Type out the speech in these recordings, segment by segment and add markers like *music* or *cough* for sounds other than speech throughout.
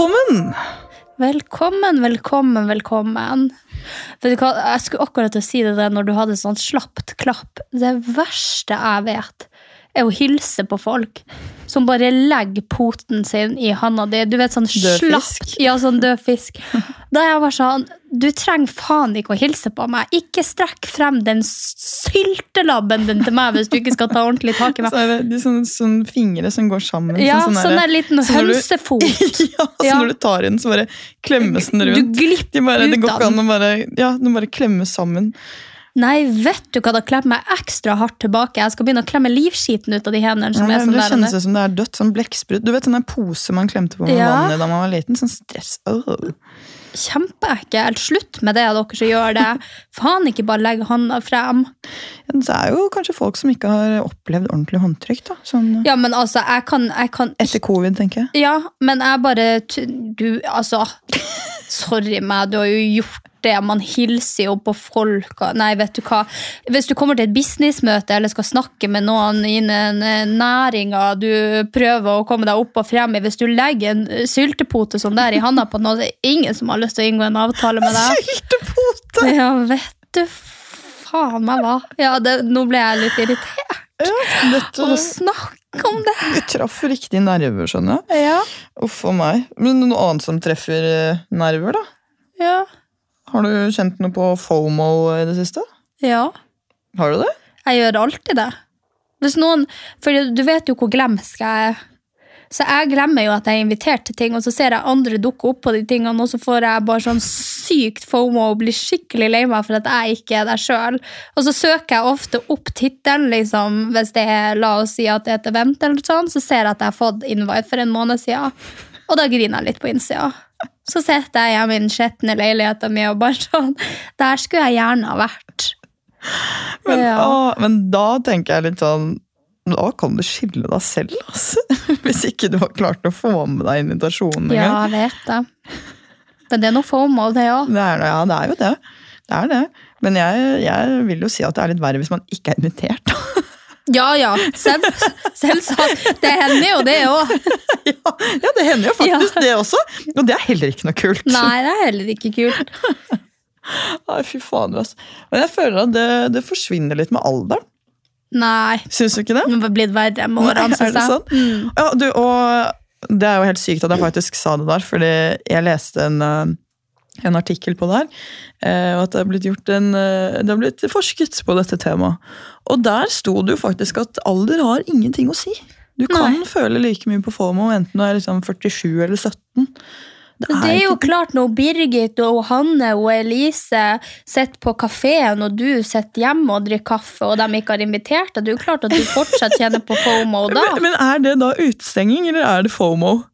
Velkommen! Velkommen, velkommen, velkommen. Vet du hva, Jeg skulle akkurat til å si det der når du hadde sånn slapt klapp. Det verste jeg vet, er å hilse på folk som bare legger poten sin i handa di. Du vet, sånn slapp Ja, sånn død fisk. *laughs* Da er jeg bare sånn Du trenger faen ikke å hilse på meg. Ikke strekk frem den syltelabben din til meg hvis du ikke skal ta ordentlig tak i meg. *laughs* Så er det de sånne, sånne fingre som går sammen. Ja, sånn sånn der liten hønsefot. *laughs* ja, så Ja. når du tar i den, så bare klemmes den rundt. Du glipper De bare, det ut går av ikke den. an å bare, ja, den bare klemmes sammen. Nei, vet du hva, da klemmer jeg ekstra hardt tilbake. Jeg skal begynne å klemme livskiten ut av de hendene. Som er men sånn det der, kjennes ut som det er dødt. Sånn blekksprut. Du vet sånn pose man klemte på med Ja. vann i da man var liten? Sånn stress. Oh. Kjempeekkelt. Slutt med det, dere som gjør det. Faen ikke bare legg hånda frem. Ja, det er jo kanskje folk som ikke har opplevd ordentlig håndtrykk. da. Sånn, Ja, men altså, jeg kan, jeg kan Etter covid, tenker jeg. Ja, men jeg bare Du, altså Sorry meg, du har jo gjort det. Man hilser jo på folk. Nei, vet du hva. Hvis du kommer til et businessmøte eller skal snakke med noen innen næringa du prøver å komme deg opp og frem i, hvis du legger en eh, syltepote sånn der i handa på noen, så er det ingen som har lyst til å inngå en avtale med deg. *laughs* Syltepote! Ja, vet du faen meg hva. Ja, det, nå ble jeg litt irritert Dette Og å snakke om det. det traff riktige nerver, skjønner jeg. Ja, Uff a meg. Men noe annet som treffer eh, nerver, da? ja, Har du kjent noe på FOMO i det siste? ja. Har du det? Jeg gjør alltid det. Hvis noen, for du vet jo hvor glemsk jeg er. Så jeg glemmer jo at jeg er invitert til ting, og så ser jeg andre dukke opp på de tingene, og så får jeg bare sånn sykt fomo og blir skikkelig lei meg for at jeg ikke er der sjøl. Og så søker jeg ofte opp tittelen, liksom, hvis det er la oss si at det er et event, eller sånn, så ser jeg at jeg har fått invite for en måned siden, og da griner jeg litt på innsida. Så sitter jeg hjemme i den skitne leiligheten min og bare sånn Der skulle jeg gjerne ha vært. Men, Ja. å, men da tenker jeg litt sånn Da kan du skille deg selv, altså. *laughs* Hvis ikke du har klart å få med deg invitasjonen Ja, jeg vet det. Men det er noe FOMO, det òg. Det ja, det er jo det. Det er det. Men jeg, jeg vil jo si at det er litt verre hvis man ikke er invitert. *laughs* Ja, ja. Selv, selvsagt. Det hender jo, det òg. ja, ja, det hender jo faktisk det også. Og det er heller ikke noe kult. Nei, det er heller ikke kult. Nei, fy faen, altså. Men jeg føler at det, det forsvinner litt med alderen. Nei. Syns du ikke det? Det blitt verre med årene, syns jeg. Sånn? Mm. Ja, du, og det er jo helt sykt at jeg faktisk sa det der, fordi jeg leste en, eh, en artikkel på der, eh, og at det har en eh, Det har blitt forsket på dette temaet. Og der sto det jo faktisk at alder har ingenting å si. Du kan Nei. føle like mye på FOMO enten du er liksom 47 eller 17. Det er jo ikke- klart når Birgit og Hanne og Elise sitter på kafeen, og du sitter hjemme og drikker kaffe, og de ikke har invitert deg, det er jo klart at du fortsatt kjenner på FOMO *laughs* da. men, men er det da utestenging, eller er det FOMO?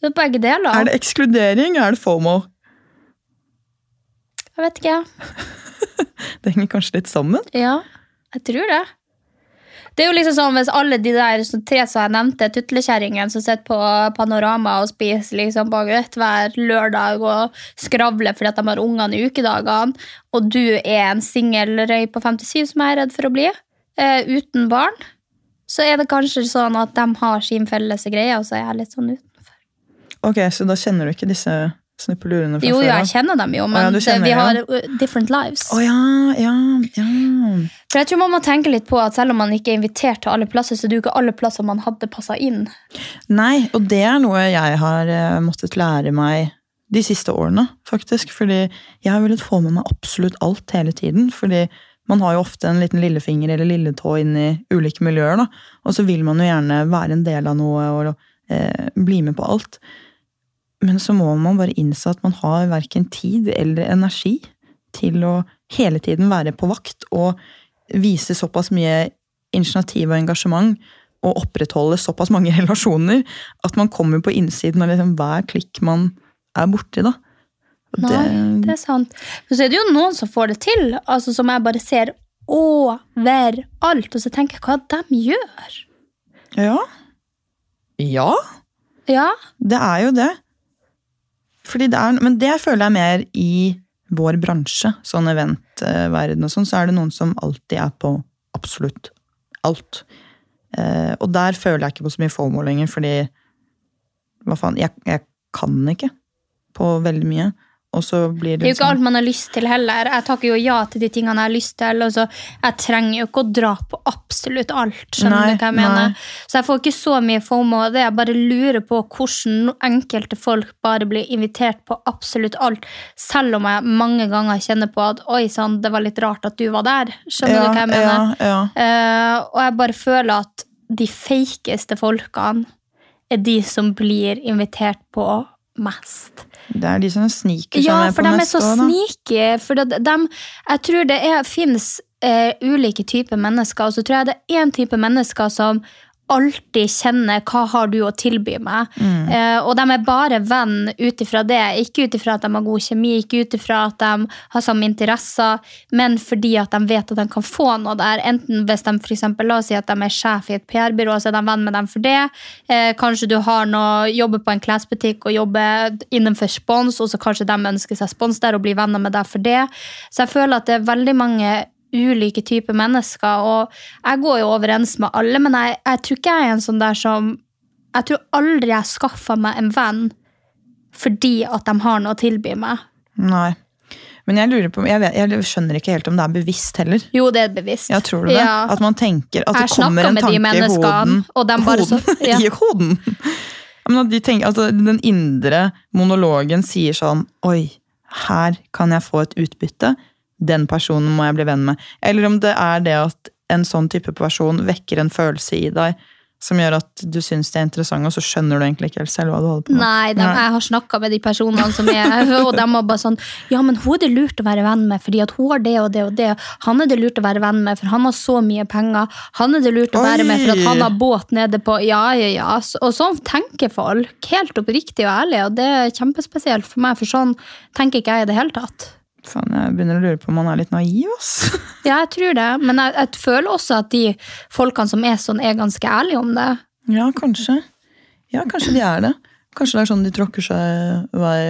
Det er begge deler. Er det ekskludering, er det FOMO? Jeg vet ikke. *laughs* Det henger kanskje litt sammen? Ja, jeg tror det. Det er jo liksom sånn Hvis alle de der så tre som jeg nevnte, tutlekjerringen som sitter på Panorama og spiser liksom baguett hver lørdag og skravler fordi at de har ungene i ukedagene, og du er en singel røy på 57 som jeg er redd for å bli, uh, uten barn, så er det kanskje sånn at de har sin felles greie, og så er jeg litt sånn utenfor. Ok, Så da kjenner du ikke disse snuppelurene fra Jo, jo, jeg kjenner dem jo, men men ja, kjenner vi har ja. uh, different lives. Oh, ja, ja, ja. For jeg tror man må tenke litt på at selv om man ikke er invitert til alle plasser, så er det jo ikke alle plasser man hadde passa inn. Nei, og det er noe jeg har eh, måttet lære meg de siste årene, faktisk. Fordi jeg har villet få med meg absolutt alt hele tiden. Fordi man har jo ofte en liten lillefinger eller lilletå inn i ulike miljøer, da. Og så vil man jo gjerne være en del av noe og eh, bli med på alt. Men så må man bare innse at man har verken tid eller energi til å hele tiden være på vakt og vise såpass mye initiativ og engasjement og opprettholde såpass mange *laughs* relasjoner at man kommer på innsiden av liksom hver klikk man er borti. da. Og Nei, det er sant. Men så er det jo noen som får det til, altså som jeg bare ser overalt, og så tenker jeg hva de gjør. Ja. Ja, Ja, det er jo det. Det er, men det føler jeg mer i vår bransje, sånn eventverden og sånn, så er det noen som alltid er på absolutt alt. Eh, og der føler jeg ikke på så mye FOMO lenger, fordi hva faen, jeg, jeg kan ikke på veldig mye. Og så blir Det det er jo ikke liksom- alt man har lyst til heller. Jeg takker jo ja til de tingene jeg har lyst til. Og så jeg trenger jo ikke å dra på absolutt alt. skjønner Nei, du hva jeg nei. mener? Så jeg får ikke så mye FOMO. Det jeg bare lurer på hvordan enkelte folk bare blir invitert på absolutt alt. Selv om jeg mange ganger kjenner på at oi sann, det var litt rart at du var der. Skjønner ja, du hva jeg mener? Ja, ja. Uh, og jeg bare føler at de feikeste folkene er de som blir invitert på mest. Det er de som sniker Ja, for på de er så da. snike. For de, de, jeg tror det er, finnes eh, ulike typer mennesker, og så tror jeg det er én type mennesker som alltid kjenner hva har du å tilby meg. Mm. Uh, og de er bare venn ut ifra det. Ikke ut ifra at de har god kjemi, ikke ut ifra at de har samme interesser, men fordi at de vet at de kan få noe der. Enten hvis de for eksempel, la oss si at de er sjef i et PR-byrå, så er de venn med dem for det. Uh, kanskje du har noe, jobber på en klesbutikk og jobber innenfor spons, og så kanskje de ønsker seg spons der og blir venner med deg for det. Så jeg føler at det er veldig mange ulike typer mennesker, og jeg går jo overens med alle, men jeg, jeg tror ikke jeg er en sånn der som Jeg tror aldri jeg skaffa meg en venn fordi at de har noe å tilby meg. Nei. Men jeg lurer på, jeg, vet, jeg skjønner ikke helt om det er bevisst heller. Jo, det er bevisst. Ja, tror du det? Ja. At man tenker at det kommer en tanke i hoden. bare så- *laughs* ja. I hoden? De tenker, altså, den indre monologen sier sånn Oi, her kan jeg få et utbytte. Den personen må jeg bli venn med. Eller om det er det at en sånn type person vekker en følelse i deg som gjør at du syns det er interessant, og så skjønner du egentlig ikke helt selv hva du holder på med. Nei, dem, jeg har snakka med de personene som er *laughs* Og de var bare sånn Ja, men hun er det lurt å være venn med, fordi at hun har det og det og det. Han er det lurt å være venn med, for han har så mye penger. Han er det lurt å være med, for at han har båt nede på Ja, ja, ja. Og sånn tenker folk. Helt oppriktig og ærlig, og det er kjempespesielt for meg, for sånn tenker ikke jeg i det hele tatt. Faen, jeg begynner å lure på om han er litt naiv, ass. *laughs* Ja, jeg tror det, men jeg, jeg føler også at de folkene som er sånn, er ganske ærlige om det. Ja, kanskje. Ja, kanskje de er det. Kanskje det er sånn de tråkker seg vei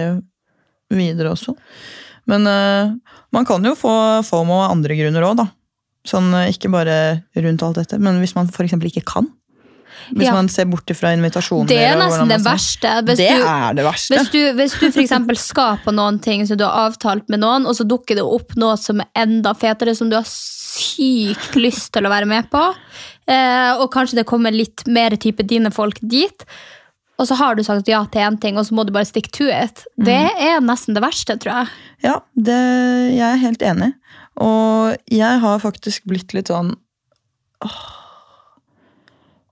videre også. Men uh, man kan jo få FOMO av andre grunner òg, da. Sånn eh, ikke bare rundt alt dette, men hvis man f.eks. ikke kan. Hvis Ja. man ser bort fra invitasjoner. Det er nesten det verste. Hvis det du- er det verste. Hvis du, hvis du *laughs* eksempel skal på noen ting som du har avtalt med noen, og så dukker det opp noe som er enda fetere, som du har sykt lyst til å være med på, eh, og kanskje det kommer litt mer type dine folk dit, og så har du sagt ja til én ting, og så må du bare stick to it. Det er nesten det verste, tror jeg. Ja, det, jeg er helt enig. Og jeg har faktisk blitt litt sånn åh,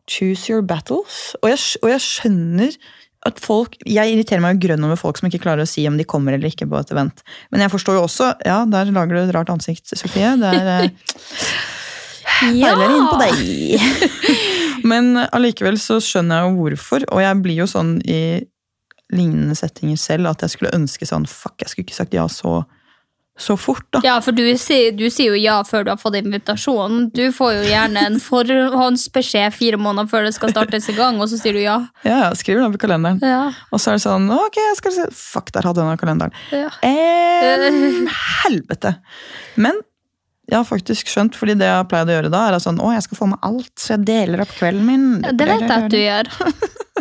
Choose your battles. Og jeg, og jeg skjønner at folk Jeg irriterer meg jo grønn over folk som ikke klarer å si om de kommer eller ikke på et event. Men jeg forstår jo også Ja, der lager du et rart ansikt, Sofie. Det er eh, *laughs* Peiler inn på deg. *laughs* Men allikevel så skjønner jeg jo hvorfor, og jeg blir jo sånn i lignende settinger selv at jeg skulle ønske sånn Fuck, jeg skulle ikke sagt ja så, så fort, da. Ja, for du sier, du sier jo ja før du har fått invitasjon. Du får jo gjerne en forhåndsbeskjed fire måneder før det skal startes i gang, og så sier du ja. Ja, ja, skriver opp i kalenderen. Ja. Og så er det sånn Ok, jeg skal se Fuck, der hadde jeg den kalenderen. Ja. Eh, helvete! Men jeg har faktisk skjønt, fordi det jeg har pleid å gjøre da, er sånn, å, jeg skal få med alt, så jeg deler opp kvelden min. Det vet jeg at du *laughs* gjør.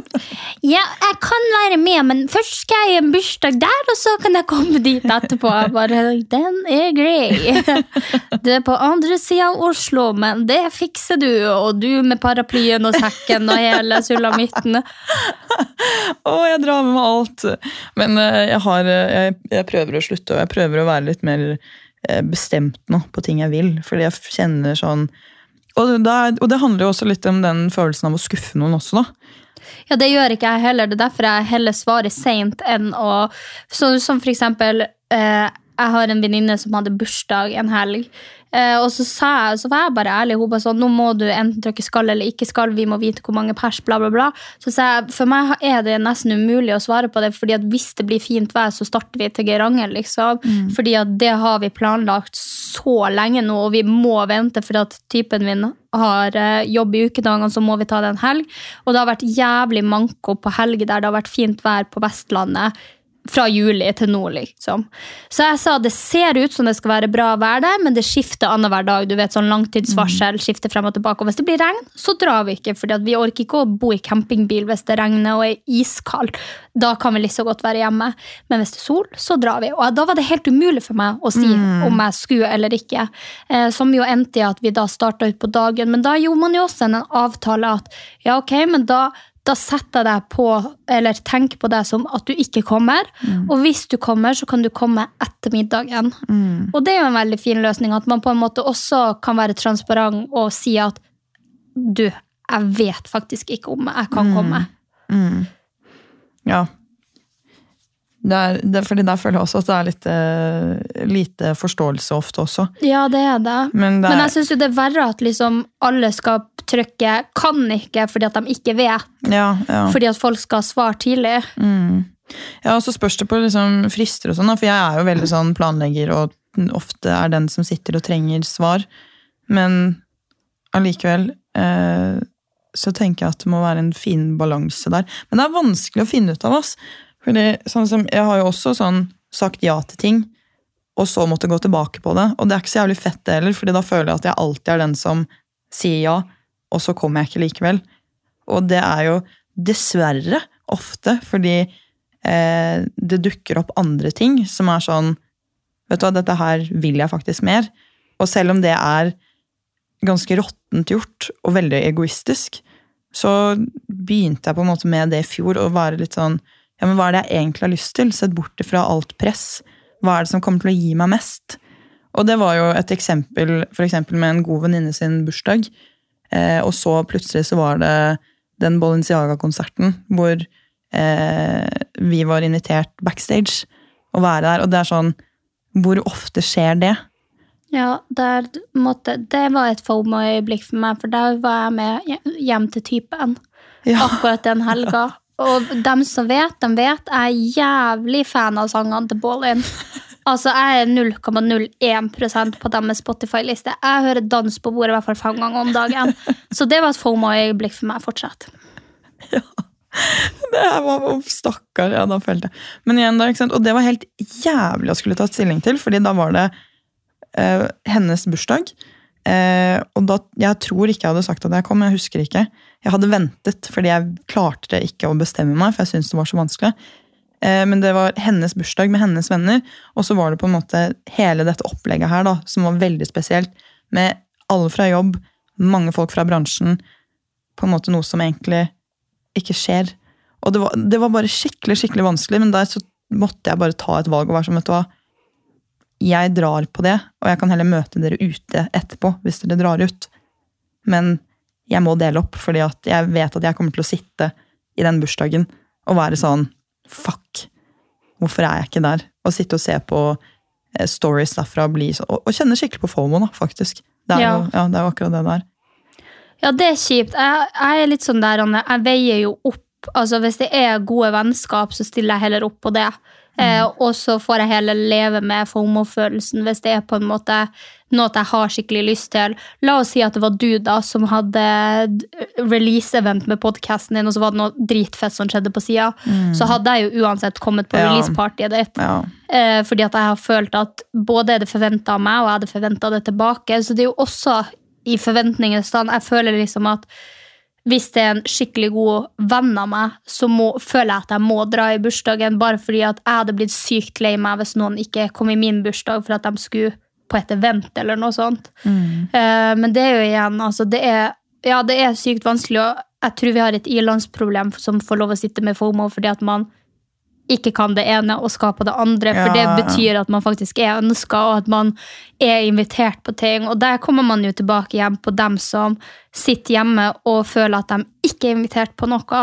*laughs* Ja, jeg kan være med, men først skal jeg i en bursdag der, og så kan jeg komme dit etterpå. Bare, Den er grei. *laughs* Det er på andre sida av Oslo, men det fikser du. Og du med paraplyen og sekken og hele sulamitten. Å, jeg drar med meg alt. Men eh, jeg, har, eh, jeg, jeg prøver å slutte, og jeg prøver å være litt mer eh, bestemt nå på ting jeg vil. Fordi jeg kjenner sånn og det, og det handler jo også litt om den følelsen av å skuffe noen også, da. Ja, det gjør ikke jeg heller. Det er derfor jeg heller svarer seint enn å Sånn Som for eksempel eh, Jeg har en venninne som hadde bursdag en helg. Eh, og så, jeg, så var jeg bare ærlig. Hun bare sånn, nå må du enten trykke skal eller ikke skal. Vi må vite hvor mange pers, bla, bla, bla. Så sa jeg, for meg er det nesten umulig å svare på det, fordi at hvis det blir fint vær, så starter vi til Geiranger, liksom. Mm. Fordi at det har vi planlagt så lenge nå, og vi må vente fordi at typen min har eh, jobb i ukedagene, så må vi ta det en helg. Og det har vært jævlig manko på helger der det har vært fint vær på Vestlandet fra juli til nå, liksom. Så jeg sa det ser ut som det skal være bra vær der, men det skifter annenhver dag. Du vet, sånn langtidsvarsel, skifter frem og tilbake. Og hvis det blir regn, så drar vi ikke, for vi orker ikke å bo i campingbil hvis det regner og er iskaldt. Da kan vi litt så godt være hjemme. Men hvis det er sol, så drar vi. Og da var det helt umulig for meg å si om jeg skulle eller ikke. Eh, som jo endte i at vi da starta ut på dagen. Men da gjorde man jo også en avtale at ja, ok, men da da setter jeg deg på, eller tenker på deg som at du ikke kommer. Og hvis du kommer, så kan du komme etter middagen. Og det er jo en veldig fin løsning, at man på en måte også kan være transparent og si at du, jeg vet faktisk ikke om jeg kan komme. Ja. Det er, det, fordi der føler jeg også at det er litt uh, lite forståelse ofte også. Ja, det er det. Men det Men er, jeg syns det er verre at liksom alle skal trykke 'kan ikke' fordi at de ikke vet. ja, ja. Fordi at folk skal svare tidlig. ja, og så spørs det på liksom frister og sånn, for jeg er jo veldig sånn planlegger og ofte er den som sitter og trenger svar. Men allikevel eh, så tenker jeg at det må være en fin balanse der. Men det er vanskelig å finne ut av, oss. Fordi sånn som, jeg har jo også sånn sagt ja til ting, og så måtte gå tilbake på det. Og det er ikke så jævlig fett det heller, fordi da føler jeg at jeg alltid er den som sier ja, og så kommer jeg ikke likevel. Og det er jo dessverre ofte fordi eh, det dukker opp andre ting som er sånn Vet du hva, dette her vil jeg faktisk mer. Og selv om det er ganske råttent gjort og veldig egoistisk, så begynte jeg på en måte med det i fjor å være litt sånn Ja, men hva er det jeg egentlig har lyst til? Sett bort ifra alt press. Hva er det som kommer til å gi meg mest? Og det var jo et eksempel for eksempel med en god venninne sin bursdag. Eh, og så plutselig så var det den Balenciaga-konserten hvor eh, vi var invitert backstage å være der. Og det er sånn Hvor ofte skjer det? Ja, der måtte, det var et FOMO-øyeblikk for meg, for der var jeg med hjem til typen. Ja. Akkurat den helga. *laughs* Og dem som vet, de vet. Jeg er jævlig fan av sangene til Ballin. Altså, Jeg er 0,01% på deres Spotify-liste. Jeg hører dans på bordet i hvert fall fem ganger om dagen. Så det var et FOMO-øyeblikk for meg fortsatt. *laughs* Ja. Det her var Stakkar. Ja, da følte jeg. Men igjen da, ikke sant? Og det var helt jævlig å skulle ta stilling til, fordi da var det eh, hennes bursdag. Eh, og da, Jeg tror ikke jeg hadde sagt at jeg kom, jeg husker ikke. Jeg hadde ventet, fordi jeg klarte ikke å bestemme meg, for jeg syntes det var så vanskelig. Eh, men det var hennes bursdag med hennes venner, og så var det på en måte hele dette opplegget her da, som var veldig spesielt. Med alle fra jobb, mange folk fra bransjen. På en måte noe som egentlig ikke skjer. Og det var, det var bare skikkelig skikkelig vanskelig, men der så måtte jeg bare ta et valg og være som, vet du hva. Jeg drar på det, og jeg kan heller møte dere ute etterpå hvis dere drar ut. Men jeg må dele opp, fordi at jeg vet at jeg kommer til å sitte i den bursdagen og være sånn Fuck! Hvorfor er jeg ikke der? Å sitte og se på eh, stories derfra bli, så- og, og kjenne skikkelig på FOMO, da, faktisk. Det er, Ja. jo, ja, det er jo akkurat det der. Ja, det er kjipt. Jeg, jeg er litt sånn der, Anne, jeg veier jo opp. Altså, Hvis det er gode vennskap, så stiller jeg heller opp på det. Eh, og så får jeg heller leve med FOMO-følelsen hvis det er på en måte noe jeg har skikkelig lyst til. La oss si at det var du da som hadde release-event med podkasten din, og så var det noe dritfett som skjedde på sida. Så hadde jeg jo uansett kommet på Ja. release-partyet ditt. Ja. Eh, fordi at jeg har følt at både er det forventa av meg, og jeg hadde forventa det tilbake. Så det er jo også i forventningens stand. Jeg føler liksom at hvis det er en skikkelig god venn av meg, så må, føler jeg at jeg må dra i bursdagen, bare fordi at jeg hadde blitt sykt lei meg hvis noen ikke kom i min bursdag for at de skulle på et event eller noe sånt. Eh, men det er jo igjen, altså det er, ja, det er sykt vanskelig, og jeg tror vi har et ilandsproblem som får lov å sitte med FOMO fordi at man ikke kan det ene og skal på det andre, for Ja, det betyr at man faktisk er ønska, og at man er invitert på ting. Og der kommer man jo tilbake hjem på dem som sitter hjemme og føler at de ikke er invitert på noe.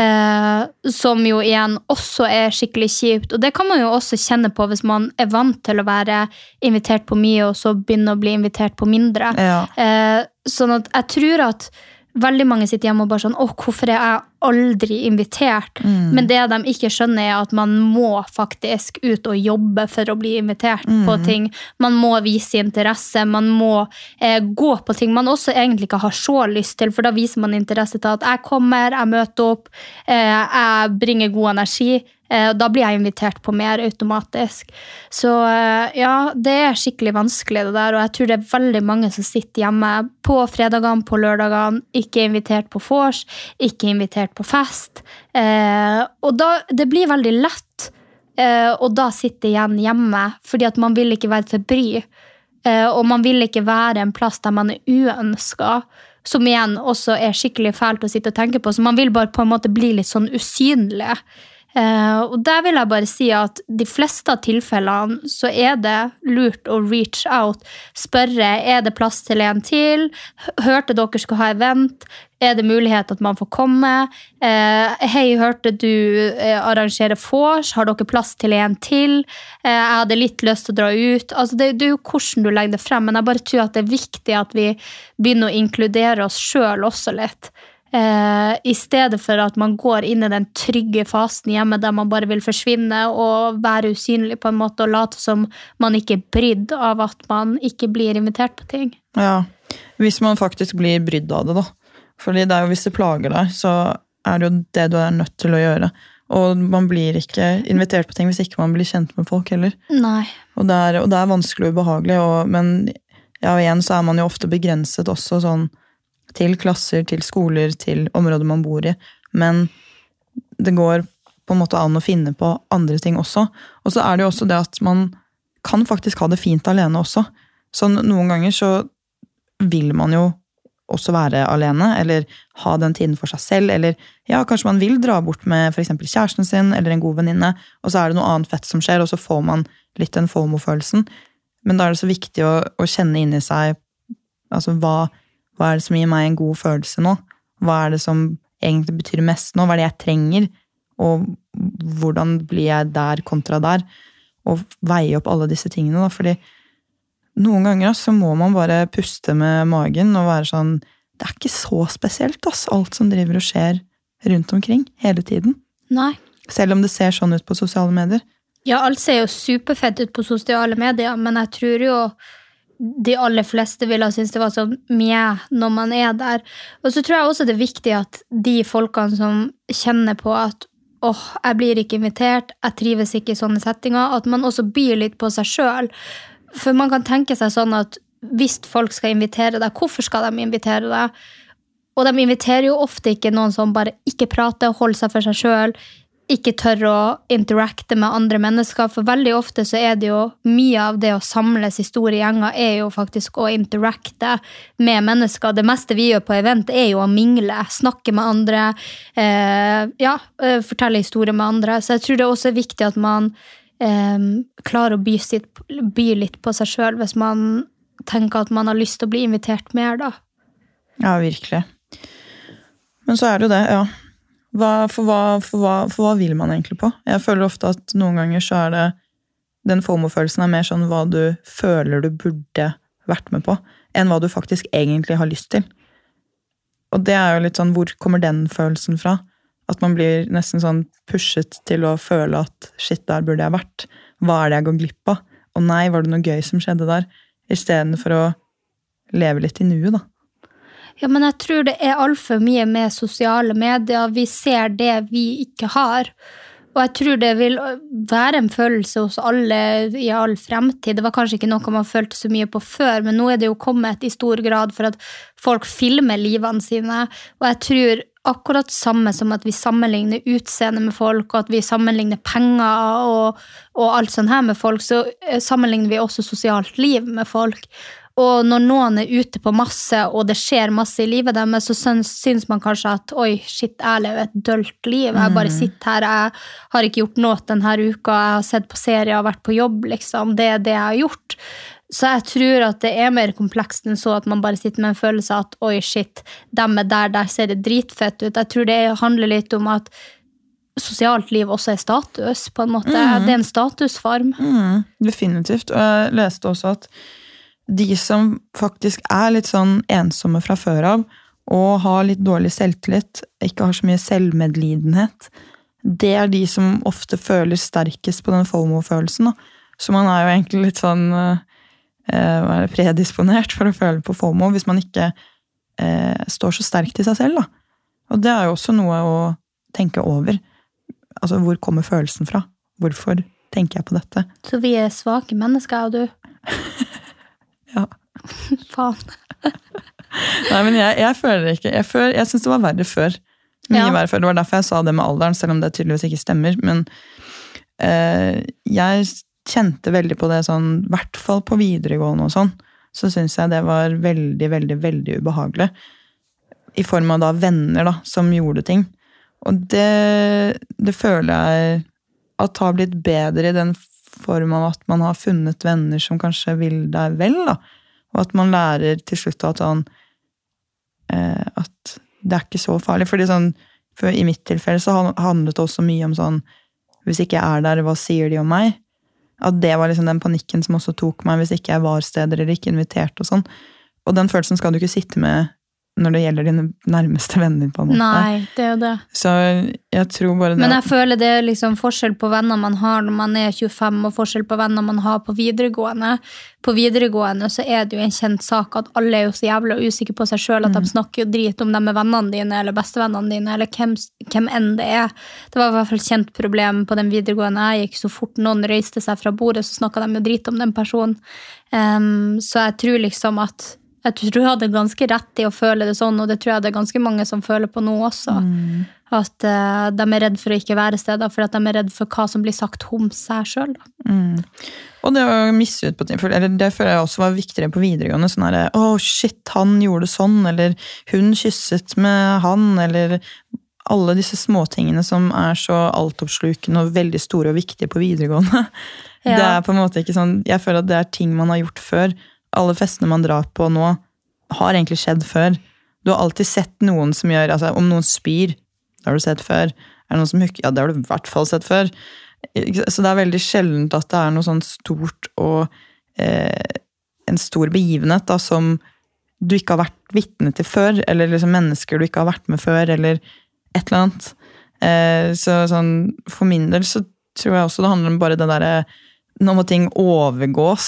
Eh, som jo igjen også er skikkelig kjipt. Og det kan man jo også kjenne på hvis man er vant til å være invitert på mye, og så begynner å bli invitert på mindre. Ja. Eh, sånn at jeg tror at veldig mange sitter hjemme og bare sånn Åh, hvorfor er jeg aldri invitert? Men det de ikke skjønner, er at man må faktisk ut og jobbe for å bli invitert på ting. Man må vise interesse, man må eh, gå på ting man også egentlig ikke har så lyst til, for da viser man interesse til at jeg kommer, jeg møter opp, eh, jeg bringer god energi. Eh, Da blir jeg invitert på mer automatisk. Så eh, ja, det er skikkelig vanskelig, det der. Og jeg tror det er veldig mange som sitter hjemme på fredagene, på lørdagene, ikke er invitert på vors, ikke er invitert på fest. Eh, og da, det blir veldig lett å da sitte igjen hjemme, fordi at man vil ikke være til bry. Og man vil ikke være en plass der man er uønska. Som igjen også er skikkelig fælt å sitte og tenke på. Så man vil bare på en måte bli litt sånn usynlig. Eh, og der vil jeg bare si at de fleste av tilfellene så er det lurt å reach out. Spørre er det plass til en til. Hørte dere skulle ha event. Er det mulighet at man får komme? Eh, Hei, hørte du eh, arrangere vors? Har dere plass til en til? Jeg hadde litt lyst til å dra ut. Altså, det, det er jo hvordan du legger det frem, men jeg bare tror at det er viktig at vi begynner å inkludere oss sjøl også litt. Eh, I stedet for at man går inn i den trygge fasen hjemme der man bare vil forsvinne og være usynlig på en måte og late som man ikke er brydd av at man ikke blir invitert på ting. Ja, hvis man faktisk blir brydd av det, da. Fordi det er jo hvis det plager deg, så er det jo det du er nødt til å gjøre. Og man blir ikke invitert på ting hvis ikke man blir kjent med folk heller. Nei. Og det er, og det er vanskelig og ubehagelig, og, men ja, og igjen så er man jo ofte begrenset også sånn til klasser, til skoler, til områder man bor i. Men det går på en måte an å finne på andre ting også. Og så er det jo også det at man kan faktisk ha det fint alene også. Så noen ganger så vil man jo også være alene, eller ha den tiden for seg selv, eller ja, kanskje man vil dra bort med eksempel kjæresten sin eller en god venninne, og så er det noe annet fett som skjer, og så får man litt den FOMO-følelsen. Men da er det så viktig å, å kjenne inni seg altså hva, hva er det som gir meg en god følelse nå? Hva er det som egentlig betyr mest nå? Hva er det jeg trenger? Og hvordan blir jeg der kontra der? Og veie opp alle disse tingene, da. Fordi noen ganger så må man bare puste med magen og være sånn Det er ikke så spesielt, ass, alt som driver og skjer rundt omkring hele tiden. Nei. Selv om det ser sånn ut på sosiale medier. Ja, alt ser jo superfett ut på sosiale medier, men jeg tror jo de aller fleste ville ha syntes det var sånn mjau når man er der. Og så tror jeg også det er viktig at de folkene som kjenner på at åh, jeg blir ikke invitert, jeg trives ikke i sånne settinger, at man også byr litt på seg sjøl. For man kan tenke seg sånn at hvis folk skal invitere deg, hvorfor skal de invitere deg? Og de inviterer jo ofte ikke noen som bare ikke prater, holder seg for seg sjøl, ikke tør å interacte med andre mennesker. For veldig ofte så er det jo mye av det å samles i store gjenger, er jo faktisk å interacte med mennesker. Det meste vi gjør på event, er jo å mingle, snakke med andre, eh, ja, eh, fortelle historier med andre. Så jeg tror det også er viktig at man eh, klarer å by, sitt, by litt på seg sjøl hvis man tenker at man har lyst til å bli invitert mer, da. Ja, virkelig. Men så er det jo det, ja. Hva, for, hva, for, hva, for hva vil man egentlig på? Jeg føler ofte at noen ganger så er det Den FOMO-følelsen er mer sånn hva du føler du burde vært med på, enn hva du faktisk egentlig har lyst til. Og det er jo litt sånn, hvor kommer den følelsen fra? At man blir nesten sånn pushet til å føle at shit, der burde jeg vært. Hva er det jeg går glipp av? Og nei, var det noe gøy som skjedde der? Istedenfor å leve litt i nuet, da. Ja, men jeg tror det er altfor mye med sosiale medier. Vi ser det vi ikke har. Og jeg tror det vil være en følelse hos alle i all fremtid. Det var kanskje ikke noe man følte så mye på før, men nå er det jo kommet i stor grad for at folk filmer livene sine. Og jeg tror akkurat samme som at vi sammenligner utseende med folk, og at vi sammenligner penger og, og alt sånt her med folk, så sammenligner vi også sosialt liv med folk. Og når noen er ute på masse, og det skjer masse i livet deres, så syns, syns man kanskje at oi, shit, jeg lever et dølt liv. Jeg bare sitter her, jeg har ikke gjort noe denne uka, jeg har sett på serier og vært på jobb, liksom. Det er det jeg har gjort. Så jeg tror at det er mer komplekst enn så at man bare sitter med en følelse av at oi, shit, dem er der, der ser det dritfett ut. Jeg tror det handler litt om at sosialt liv også er status, på en måte. Det er en statusform. Mm, definitivt. Og jeg leste også at de som faktisk er litt sånn ensomme fra før av, og har litt dårlig selvtillit, ikke har så mye selvmedlidenhet, det er de som ofte føler sterkest på den FOMO-følelsen. Så man er jo egentlig litt sånn eh, predisponert for å føle på FOMO hvis man ikke eh, står så sterkt i seg selv. Da. Og det er jo også noe å tenke over. Altså, hvor kommer følelsen fra? Hvorfor tenker jeg på dette? Så vi er svake mennesker, og du? *laughs* Faen. *laughs* Nei, men jeg, jeg føler ikke Jeg, føler, jeg syns det var verre før. Mye Ja. verre før. Det var derfor jeg sa det med alderen, selv om det tydeligvis ikke stemmer. Men eh, jeg kjente veldig på det sånn, i hvert fall på videregående og sånn, så syns jeg det var veldig, veldig, veldig ubehagelig. I form av da venner da, som gjorde ting. Og det, det føler jeg at har blitt bedre i den form av at man har funnet venner som kanskje vil deg vel, da. Og at man lærer til slutt at sånn eh, At det er ikke så farlig. Fordi sånn, for i mitt tilfelle så handlet det også mye om sånn Hvis ikke jeg er der, hva sier de om meg? At det var liksom den panikken som også tok meg hvis ikke jeg var steder eller ikke invitert og sånn. Og den følelsen skal du ikke sitte med når det gjelder dine nærmeste venner, på en måte. Nei, det er jo det. Så jeg tror bare det Men jeg føler det er liksom forskjell på venner man har når man er 25, og forskjell på venner man har på videregående. På videregående så er det jo en kjent sak at alle er jo så jævla usikre på seg sjøl at de snakker jo drit om dem med vennene dine eller bestevennene dine, eller hvem, hvem enn det er. Det var i hvert fall et kjent problem på den videregående jeg gikk. Så fort noen reiste seg fra bordet, så snakka de jo drit om den personen. Um, så jeg tror liksom at jeg tror jeg hadde ganske rett i å føle det sånn, og det tror jeg det er ganske mange som føler på nå også. At uh, de er redd for å ikke være steder, for at de er redd for hva som blir sagt om seg sjøl. Og det å misse ut på ting, eller det føler jeg også var viktigere på videregående. sånn her, Å, shit, han gjorde sånn, eller hun kysset med han, eller alle disse småtingene som er så altoppslukende og veldig store og viktige på videregående. Ja. Det er på en måte ikke sånn, Jeg føler at det er ting man har gjort før. Alle festene man drar på nå, har egentlig skjedd før. Du har alltid sett noen som gjør altså Om noen spyr, det har du sett før. Er det noen som hooker? Ja, det har du i hvert fall sett før. Så det er veldig sjeldent at det er noe sånn stort og eh, en stor begivenhet da, som du ikke har vært vitne til før, eller liksom mennesker du ikke har vært med før, eller et eller annet. Eh, så sånn, for min del så tror jeg også det handler om bare det derre Nå må ting overgås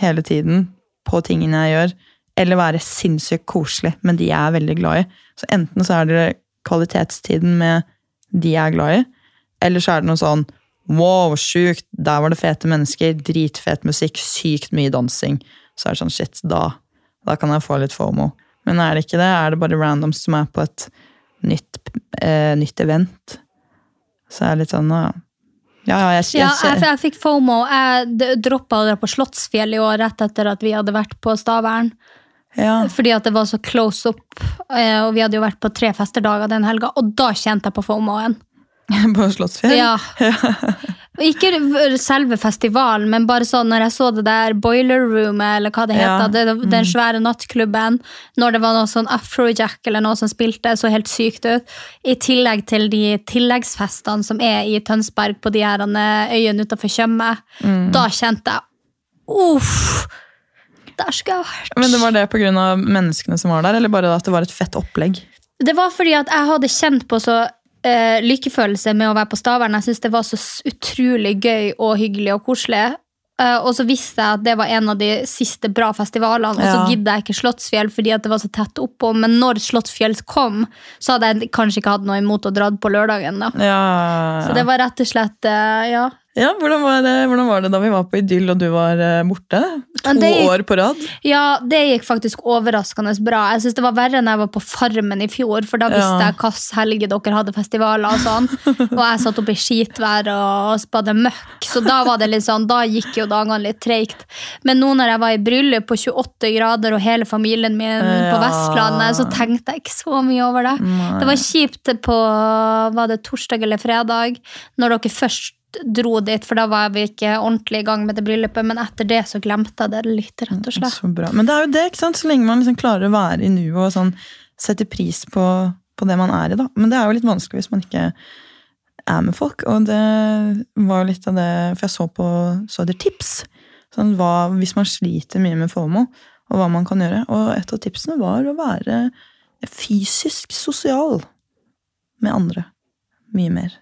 hele tiden på tingene jeg gjør, eller være sinnssykt koselig med de jeg er veldig glad i. Så enten så er det kvalitetstiden med de jeg er glad i, eller så er det noe sånn Wow, sjukt! Der var det fete mennesker, dritfet musikk, sykt mye dansing. Så er det sånn, shit, da, da kan jeg få litt FOMO. Men er det ikke det? Er det bare randoms som er på et nytt, eh, nytt event? Så er det litt sånn, ja. Ja, ja, jeg, Ja, jeg, jeg, jeg fikk FOMO. Jeg droppa å dra på Slottsfjell i år rett etter at vi hadde vært på Stavern. ja. Fordi at det var så close up, eh, og vi hadde jo vært på tre festerdager den helga, og da kjente jeg på FOMO-en. *laughs* på Slottsfjell? Ja. *laughs* Ikke selve festivalen, men bare sånn når jeg så det der Boiler Roomet, eller hva det Ja. heter, det, den svære nattklubben, når det var noe sånn Afrojack eller noe som spilte, så helt sykt ut. I tillegg til de tilleggsfestene som er i Tønsberg på de her eh, øyene utenfor Tjøme. Da kjente jeg Uff! Der skulle jeg vært. Men det var det av menneskene som var der, eller bare at det var et fett opplegg? Det var fordi at jeg hadde kjent på så eh, lykkefølelse med å være på Stavern. Jeg syns det var så utrolig gøy og hyggelig og koselig. Uh, og så visste jeg at det var en av de siste bra festivalene, og så Ja. gidda jeg ikke Slottsfjell fordi at det var så tett oppå. Men når Slottsfjell kom, så hadde jeg kanskje ikke hatt noe imot å dra på lørdagen. da. Ja. Så det var rett og slett uh, ja. Ja hvordan, var det, hvordan var det da vi var på Idyll og du var eh, borte? To gikk, år på rad? ja, det gikk faktisk overraskende bra. Jeg synes det var verre enn jeg var på Farmen i fjor, for da visste Ja. jeg hvilke helger dere hadde festivaler og sånn. Og jeg satt oppe i skitvær og spadde møkk, så da var det litt sånn, da gikk jo dagene litt treigt. Men nå når jeg var i bryllup på 28 grader og hele familien min på Ja. Vestlandet, så tenkte jeg ikke så mye over det. Det var kjipt på var det torsdag eller fredag, når dere først dro dit, for da var vi ikke ordentlig i gang med det bryllupet, men etter det så glemte jeg det litt, rett og slett. Bra. Men det er jo det, ikke sant? så lenge man liksom klarer å være i nuet og sånn, sette pris på, på det man er i. da. Men det er jo litt vanskelig hvis man ikke er med folk. Og det var jo litt av det For jeg så på så etter tips. Sånn, hva, hvis man sliter mye med FOMO, og hva man kan gjøre. Og et av tipsene var å være fysisk sosial med andre. Mye mer.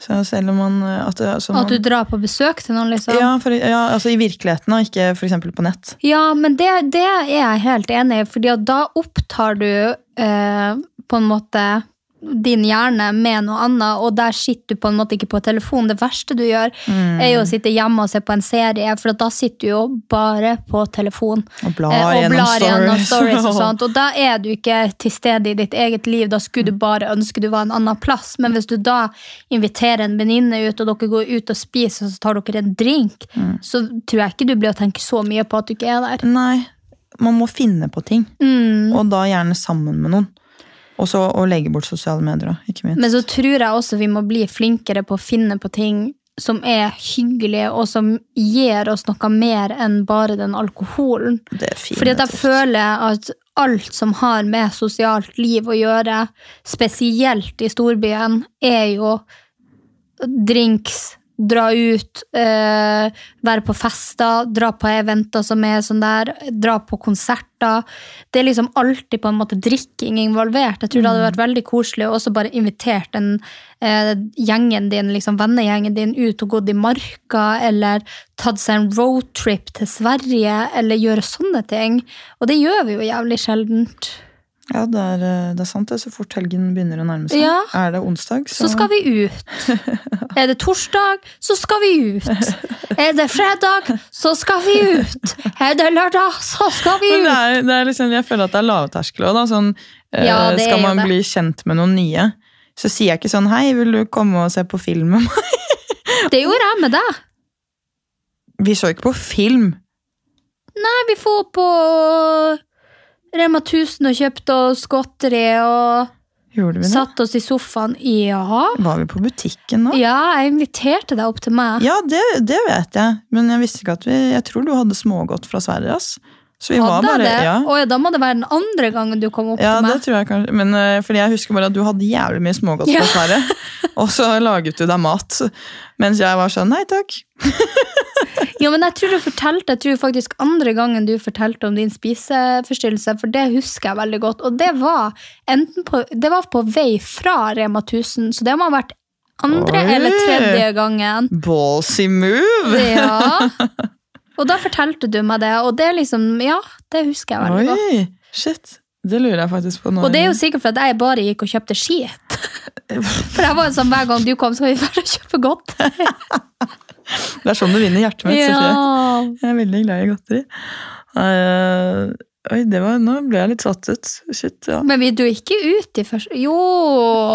Så selv om man at, det- altså, man, At du drar på besøk til noen, liksom? ja, for, ja, altså i virkeligheten, og ikke eksempel på nett. Ja, men det, det er jeg helt enig i, fordi da opptar du eh, på en måte din hjerne med noe annet, og der sitter du på en måte ikke på telefon. Det verste du gjør, er jo å sitte hjemme og se på en serie, for da sitter du jo bare på telefon. Og blar Eh, og gjennom blar stories. stories og sånt. *laughs* Og da er du ikke til stede i ditt eget liv, da skulle du bare ønske du var en annen plass. Men hvis du da inviterer en venninne ut, og dere går ut og spiser, og så tar dere en drink, Mm. så tror jeg ikke du blir å tenke så mye på at du ikke er der. Nei, man må finne på ting. Mm. Og da gjerne sammen med noen. Og så å legge bort sosiale medier, da, ikke minst. Men så tror jeg også vi må bli flinkere på å finne på ting som er hyggelige, og som gir oss noe mer enn bare den alkoholen. det er Fordi at jeg føler at alt som har med sosialt liv å gjøre, spesielt i storbyen, er jo drinks, dra ut, eh, være på fester, dra på eventer som er sånn der, dra på konserter. Det er liksom alltid på en måte drikking involvert. Jeg tror det hadde vært veldig koselig å også bare invitert den eh, gjengen din, liksom vennegjengen din ut og gått i marka, eller tatt seg en roadtrip til Sverige, eller gjøre sånne ting. Og det gjør vi jo jævlig sjeldent. Ja, det er, eh, det er sant. Det så fort helgen begynner å nærme seg. Ja. Er det onsdag, Så så skal vi ut. *laughs* Er det torsdag, så skal vi ut. Er det fredag, så skal vi ut. Er det lørdag, så skal vi Men det er, det er liksom, jeg føler at det er lavterskel òg, da. Sånn, eh, Ja, skal man bli kjent med noen nye, så sier jeg ikke sånn 'hei, vil du komme og se på film med meg'? Det gjorde jeg med deg. Vi så ikke på film. Nei, vi får på Rema 1000 og kjøpte oss godteri og Gjorde vi det? satt oss i sofaen. Ja. Var vi på butikken nå? Ja, jeg inviterte deg opp til meg. Ja, det, det vet jeg. Men jeg visste ikke at vi Jeg tror du hadde smågodt fra Sverige, ass. Så vi Hadde bare det? Ja, Å ja, da må det være den andre gangen du kom opp ja til det tror jeg kanskje. Men uh, fordi jeg husker bare at du hadde jævlig mye smågodt Ja. fra *laughs* Og så laget du deg mat. Mens jeg var sånn nei takk. Ja, men jeg *laughs* tror du fortalte, jeg tror faktisk andre gangen du fortalte om din spiseforstyrrelse, for det husker jeg veldig godt. Og det var, på, det var på vei fra Rema 1000, så det må ha vært andre Oi. eller tredje gangen. Ballsy move! Ja. *laughs* Og da fortalte du meg det, og det liksom, ja, det husker jeg veldig godt. Oi, shit. Det lurer jeg faktisk på nå. Og det er jo sikkert for at jeg bare gikk og kjøpte ski. *laughs* For jeg var jo sånn hver gang du kom, så skal vi bare kjøpe godt. Det er sånn du vinner hjertet mitt. Ja. Jeg er veldig glad i godteri. Eh, oi, det var, nå ble jeg litt satt ut. Shit, ja. Men vi dro ikke ut i første Jo,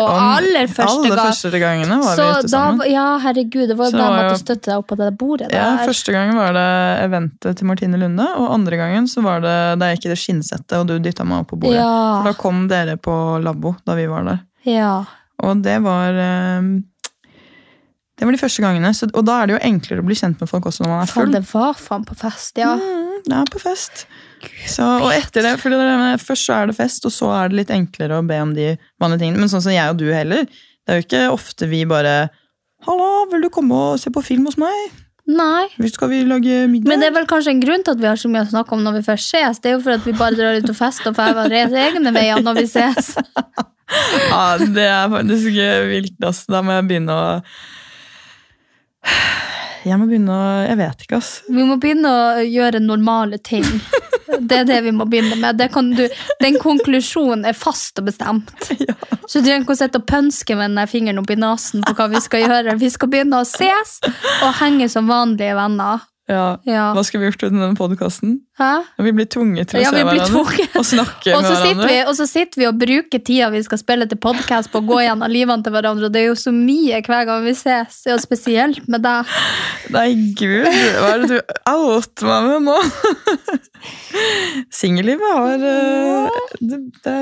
aller første Alle gang. første gangene var Så vi ute da, sammen. ja, herregud, det var Så da jeg måtte støtte deg opp på det bordet der. Ja, Første gangen var det eventet til Martine Lunde, og andre gangen så var det da jeg gikk i det skinnsettet, og du dytta meg opp på bordet. Ja. Da kom dere på Labbo da vi var der. ja. Og det var eh, Det var de første gangene. Så, og da er det jo enklere å bli kjent med folk også når man er Faen, full. det var faen på fest, ja. Mm, det er på fest. Så, og etter det, for det med, Først så er det fest, og så er det litt enklere å be om de vanlige tingene. Men sånn som jeg og du heller, det er jo ikke ofte vi bare 'Halla, vil du komme og se på film hos meg?' Nei. Skal vi lage middag? Men det er vel kanskje en grunn til at vi har så mye å snakke om når vi først ses. Det er jo for at vi bare drar ut og fester og får våre egne veier når vi ses. *laughs* Ja, det er faktisk vilt. ass. Da må jeg begynne å Jeg må begynne å Jeg vet ikke, ass. Vi må begynne å gjøre normale ting. *laughs* Det er det vi må begynne med. Det kan du, den konklusjonen er fast og bestemt. *laughs* Så du trenger ikke å sitte og pønske med den fingeren opp i nesen på hva vi skal gjøre. Vi skal begynne å ses og henge som vanlige venner. Ja. Ja. Hva skulle vi gjort uten denne podkasten? Vi blir tvunget til å Ja, se hverandre og snakke med så, sitter hverandre. vi, og så sitter vi og bruker tida vi skal spille til podkast på å gå gjennom livene til hverandre. Og det er jo så mye hver gang vi ses, og spesielt med deg. Nei, gud, hva er det du out meg med nå? *laughs* Singellivet har eh, det, det,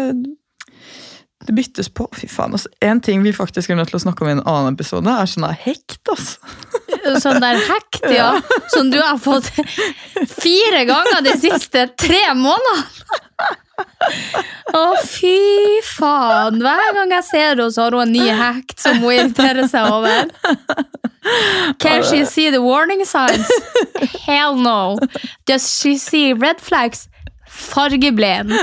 det byttes på. Fy faen, altså. En ting vi faktisk er nødt til å snakke om i en annen episode, er sånn der hekt. altså. *laughs* Sånn der hekt, ja. Som du har fått fire ganger de siste tre månedene. Å, fy faen. Hver gang jeg ser henne, så har hun en ny hekt som hun irriterer seg over. Can she see the warning signs? Hell no. Does she see red flags? Fargeblind.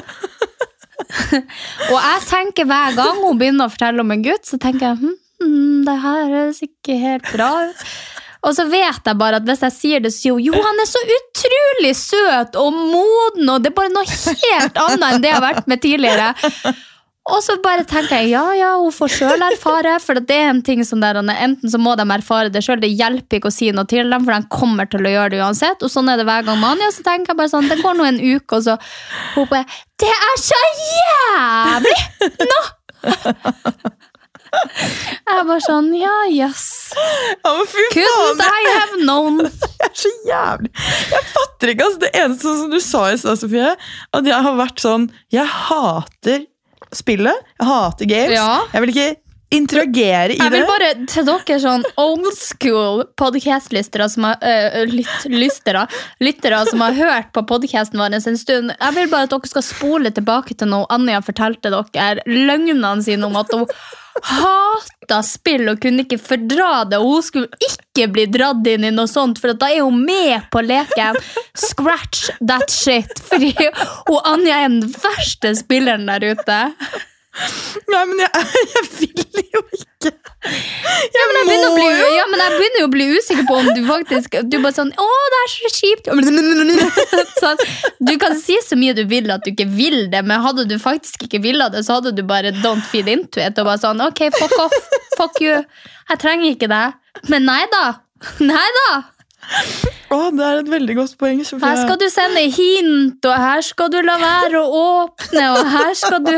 Og jeg tenker hver gang hun begynner å fortelle om en gutt, så tenker jeg hm, hm, det her høres ikke helt bra ut. Og så vet jeg bare at hvis jeg sier det, så hun jo, han er så utrolig søt og moden, og det er bare noe helt annet enn det jeg har vært med tidligere. Og så bare tenker jeg ja, ja, hun får sjøl erfare, for det er en ting som der, enten så må de erfare det sjøl, det hjelper ikke å si noe til dem, for de kommer til å gjøre det uansett. Og sånn er det hver gang med Anja, så tenker jeg bare sånn, det går nå en uke, og så hun bare Det er så jævlig nå! Jeg er bare sånn, ja, yes. Ja, Couldn't I have known? det *laughs* er så jævlig. Jeg fatter ikke, altså. Det eneste som du sa i stad, Sofie, at jeg har vært sånn Jeg hater spillet. Jeg hater games. Ja. Jeg vil ikke interagere i det. Jeg vil bare til dere sånn old school podcast-lystere som har øh, lytt, lystere, lyttere som har hørt på podcasten vår en stund. Jeg vil bare at dere skal spole tilbake til noe Anja fortalte dere. Løgnene sine om at hun hata spill og kunne ikke fordra det. Og hun skulle ikke bli dratt inn i noe sånt, for da er hun med på leken. Scratch that shit. Fordi hun Anja er den verste spilleren der ute. Nei, men jeg, *laughs* jeg vil Ja, men bli, ja, men jeg begynner jo å bli usikker på om du faktisk Du bare sånn Å, det er så kjipt. *laughs* Sånn, du kan si så mye du vil at du ikke vil det, men hadde du faktisk ikke villa det, så hadde du bare don't feed into it og bare sånn Ok, fuck off. Fuck you. Jeg trenger ikke det. Men nei da. Nei da. Å, det er et veldig godt poeng. Her skal du sende hint, og her skal du la være å åpne, og her skal du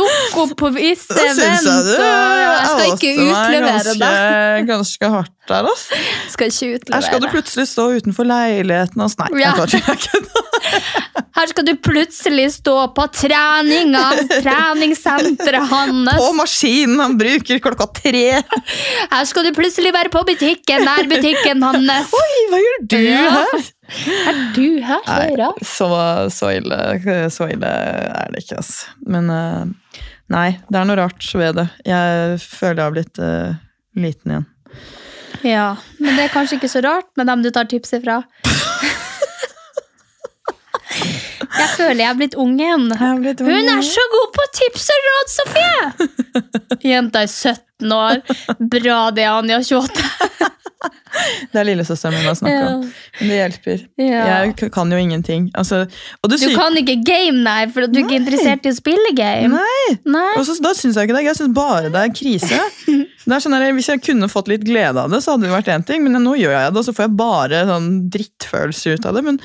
dukke opp på visse event. jeg Jeg skal ikke utlevere deg. ganske hardt der, ass. Skal ikke utlevere. Her skal du plutselig stå utenfor leiligheten og Nei, Ja. jeg tar ikke. *laughs* Her skal du plutselig stå på treninga, treningssenteret hans. På maskinen han bruker klokka tre. Her skal du plutselig være på butikken, nærbutikken hans. *laughs* Oi, hva gjør du Ja. her? Er du her? Så Nei, rart. så, så, ille, så ille er det ikke, ass. Men eh, nei, det er noe rart ved det. Jeg føler jeg har blitt uh, liten igjen. Ja, men det er kanskje ikke så rart med dem du tar tips ifra. Jeg føler jeg er blitt ung igjen. Hun er så god på tips og råd, Sofie! Jenta er 17 år. Bra det, Anja 28. *laughs* Det er lillesøsteren min jeg snakker om. Men det hjelper. Jeg kan jo ingenting. Altså, det Du kan ikke game, nei, for du er ikke interessert i å spille game. Nei! Nei. Og så, da syns jeg ikke det. Jeg syns bare det er krise. *laughs* Det er sånn at hvis jeg kunne fått litt glede av det, så hadde det vært én ting, men nå gjør jeg det, og så får jeg bare sånn drittfølelse ut av det. Men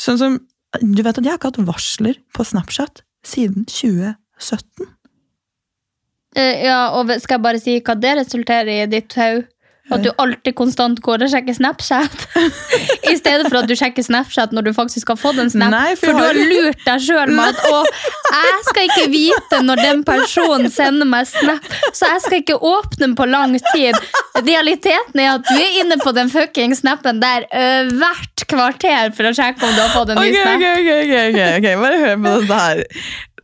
sånn som Du vet at jeg har ikke hatt varsler på Snapchat siden 2017. Eh, ja, og skal jeg bare si hva det resulterer i ditt hau? At du alltid konstant går og sjekker Snapchat. *laughs* I stedet for at du sjekker Snapchat når du faktisk har fått en snap. Nei, for for du har- lurt deg sjøl med at å, jeg skal ikke vite når den personen sender meg snap, så jeg skal ikke åpne den på lang tid. Realiteten er at du er inne på den fucking snappen der uh, hvert kvarter for å sjekke om du har fått en ny okay, snap. ok, ok, ok, ok, bare hør på dette her.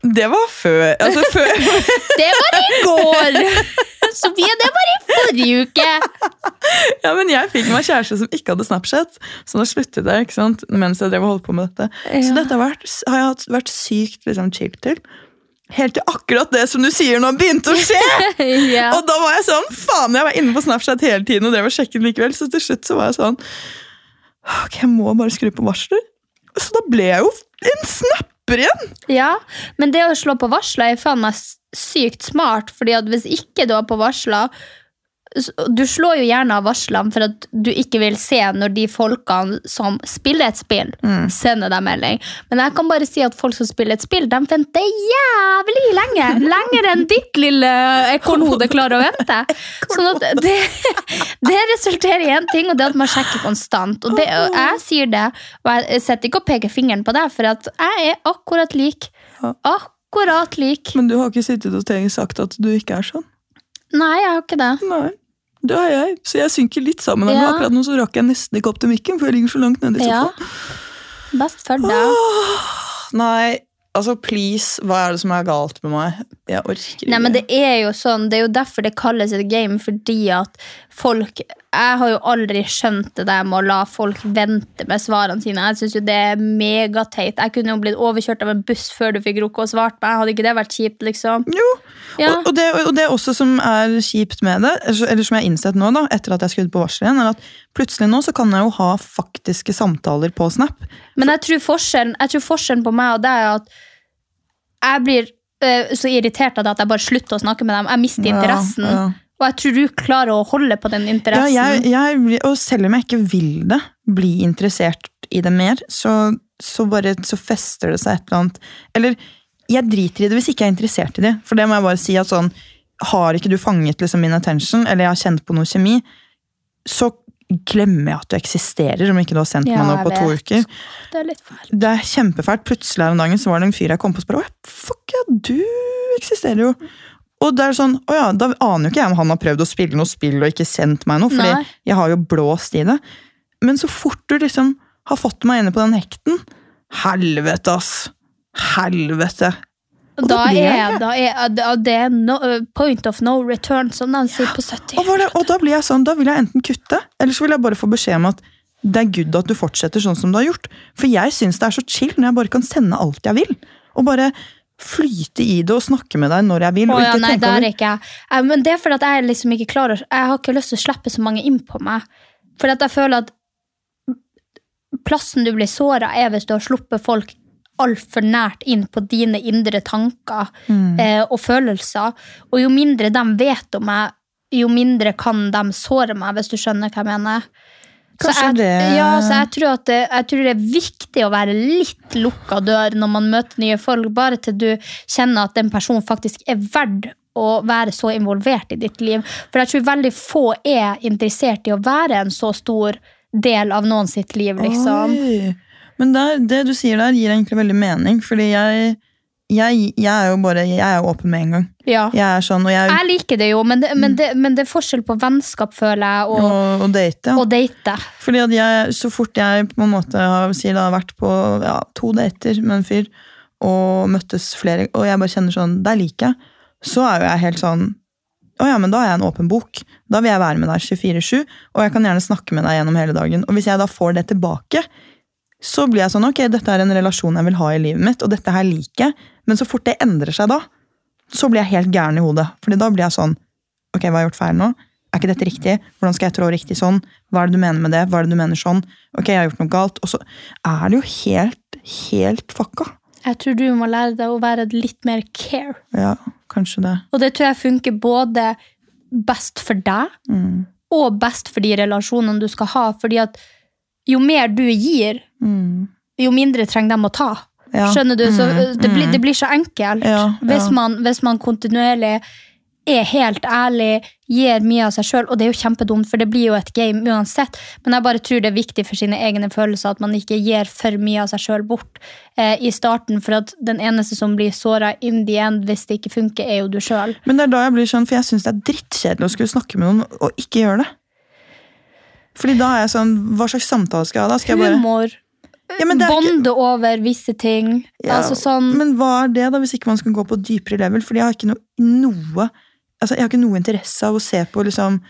Det var før Altså, før *laughs* Det var i går! Sofie, det var i forrige uke! Ja, men jeg fikk meg kjæreste som ikke hadde Snapchat, så da sluttet jeg ikke sant? mens jeg drev og holdt på med dette. Så dette har, vært, har jeg vært sykt liksom, chill til. Helt til akkurat det som du sier nå, begynte å skje! *laughs* ja. Og da var jeg sånn, faen, jeg var inne på Snapchat hele tiden, og drev og sjekket likevel, så til slutt så var jeg sånn, ok, jeg må bare skru på varsler. Så da ble jeg jo en snapper igjen! Ja, men det å slå på varsler er faen meg sykt smart, fordi at hvis ikke du har på varsler Du slår jo gjerne av varslene for at du ikke vil se når de folkene som spiller et spill, sender deg melding. Men jeg kan bare si at folk som spiller et spill, de venter jævlig lenge. *laughs* Lenger enn ditt lille ekornhode klarer å vente. Sånn at det, det resulterer i én ting, og det er at man sjekker konstant. Og det, og jeg sier det, og jeg setter ikke og peker fingeren på deg, for jeg er akkurat lik. Akkurat lik. Men du har ikke sittet og tenkt sagt at du ikke er sånn? Nei, jeg har ikke det. Nei, det har jeg. Så jeg synker litt sammen. Ja. Akkurat nå så rakk jeg nesten ikke opp til mikken, for jeg ligger så langt nede i Ja. sofaen. Best for deg. Nei, altså please, hva er det som er galt med meg? Jeg orker ikke. Nei, men det er jo sånn, det er jo derfor det kalles et game, fordi at folk Jeg har jo aldri skjønt det der med å la folk vente med svarene sine. Jeg syns jo det er megateit. Jeg kunne jo blitt overkjørt av en buss før du fikk rukket å svare meg. Hadde ikke det vært kjipt, liksom? Jo, Ja. og, og, det, og det også som er kjipt med det, eller som jeg har innsett nå, da, etter at jeg skrudde på varselet igjen, er at plutselig nå så kan jeg jo ha faktiske samtaler på Snap. Men jeg tror forskjellen, jeg tror forskjellen på meg og deg er at jeg blir øh, så irritert av det at jeg bare slutter å snakke med dem. Jeg mister Ja, interessen. ja. Og jeg tror du klarer å holde på den Ja, interessen. jeg, jeg, og selv om jeg ikke vil det, bli interessert i det mer, så, så bare så fester det seg et eller annet. Eller jeg driter i det hvis ikke jeg er interessert i det. For det må jeg bare si at sånn, har ikke du fanget liksom min attention, eller jeg har kjent på noe kjemi, så glemmer jeg at du eksisterer om ikke du har sendt Ja, meg noe på to uker. Det er litt feil. Det er kjempefælt. Plutselig her om dagen så var det en fyr jeg kom på og spurte «Å, Fuck ja, du eksisterer jo. Og det er sånn, å ja, Da aner jo ikke jeg om han har prøvd å spille noe spill og ikke sendt meg noe, fordi Nei. jeg har jo blåst i det. Men så fort du liksom har fått meg inne på den hekten Helvete, ass! Helvete! Og Da da er, da er da- det er no, uh, point of no return, som de sier på 70. Og, det, og da blir jeg sånn, da vil jeg enten kutte, eller så vil jeg bare få beskjed om at det er good at du fortsetter sånn som du har gjort. For jeg syns det er så chill når jeg bare kan sende alt jeg vil. Og bare flyte i det og snakke med deg når jeg vil. Å ja, nei, der er ikke jeg. Eh, Men det er fordi at jeg liksom ikke klarer Jeg har ikke lyst til å slippe så mange inn på meg. Fordi at jeg føler at plassen du blir såra, er hvis du har sluppet folk altfor nært inn på dine indre tanker Mm. eh, og følelser. Og jo mindre de vet om meg, jo mindre kan de såre meg, hvis du skjønner hva jeg mener. Så jeg, det- ja, så jeg tror, det, jeg tror det er viktig å være litt lukka dør når man møter nye folk, bare til du kjenner at den personen faktisk er verdt å være så involvert i ditt liv. For jeg tror veldig få er interessert i å være en så stor del av noen sitt liv, liksom. Oi. Men der, det du sier der, gir egentlig veldig mening, fordi jeg, jeg, jeg er jo bare Jeg er jo åpen med en gang. Ja. Jeg er sånn, jeg Jeg liker det jo, men det, men det, men det er forskjell på vennskap, føler jeg, og, og, og date, ja. og date. Fordi at jeg, så fort jeg på en måte har sier da, vært på ja, to dater med en fyr, og møttes flere, og jeg bare kjenner sånn, der liker jeg, så er jo jeg helt sånn, å ja, men da er jeg en åpen bok. Da vil jeg være med deg 24-7, og jeg kan gjerne snakke med deg gjennom hele dagen. Og hvis jeg da får det tilbake, så blir jeg sånn, ok, dette er en relasjon jeg vil ha i livet mitt, og dette her liker jeg. Men så fort det endrer seg da, så blir jeg helt gæren i hodet. Fordi da blir jeg sånn, ok, hva har jeg gjort feil nå? Er ikke dette riktig? Hvordan skal jeg trå riktig sånn? Hva er det du mener med det? Hva er det du mener sånn? Ok, jeg har gjort noe galt. Og så er det jo helt, helt fucka. Jeg tror du må lære deg å være litt mer care. Ja, kanskje det. Og det tror jeg funker både best for deg Mm. og best for de relasjonene du skal ha. Fordi at jo mer du gir, Mm. jo mindre trenger de å ta. Ja. Skjønner du? Så Mm, det, blir, mm. det blir så enkelt. Ja, Hvis, man, hvis man kontinuerlig er helt ærlig, gir mye av seg sjøl, og det er jo kjempedumt, for det blir jo et game uansett, men jeg bare tror det er viktig for sine egne følelser at man ikke gir for mye av seg sjøl bort eh, i starten, for at den eneste som blir såra in the end hvis det ikke funker, er jo du sjøl. Men det er da jeg blir sånn, for jeg syns det er drittkjedelig å skulle snakke med noen og ikke gjøre det. Fordi da er jeg sånn, hva slags samtale skal jeg ha da? Skal jeg. Humor, Ja, er ikke... over visse ting. Ja, altså sånn Men hva er det da, hvis ikke man skal gå på dypere level? Fordi jeg har ikke noe, noe altså jeg har ikke noe interesse av å se på liksom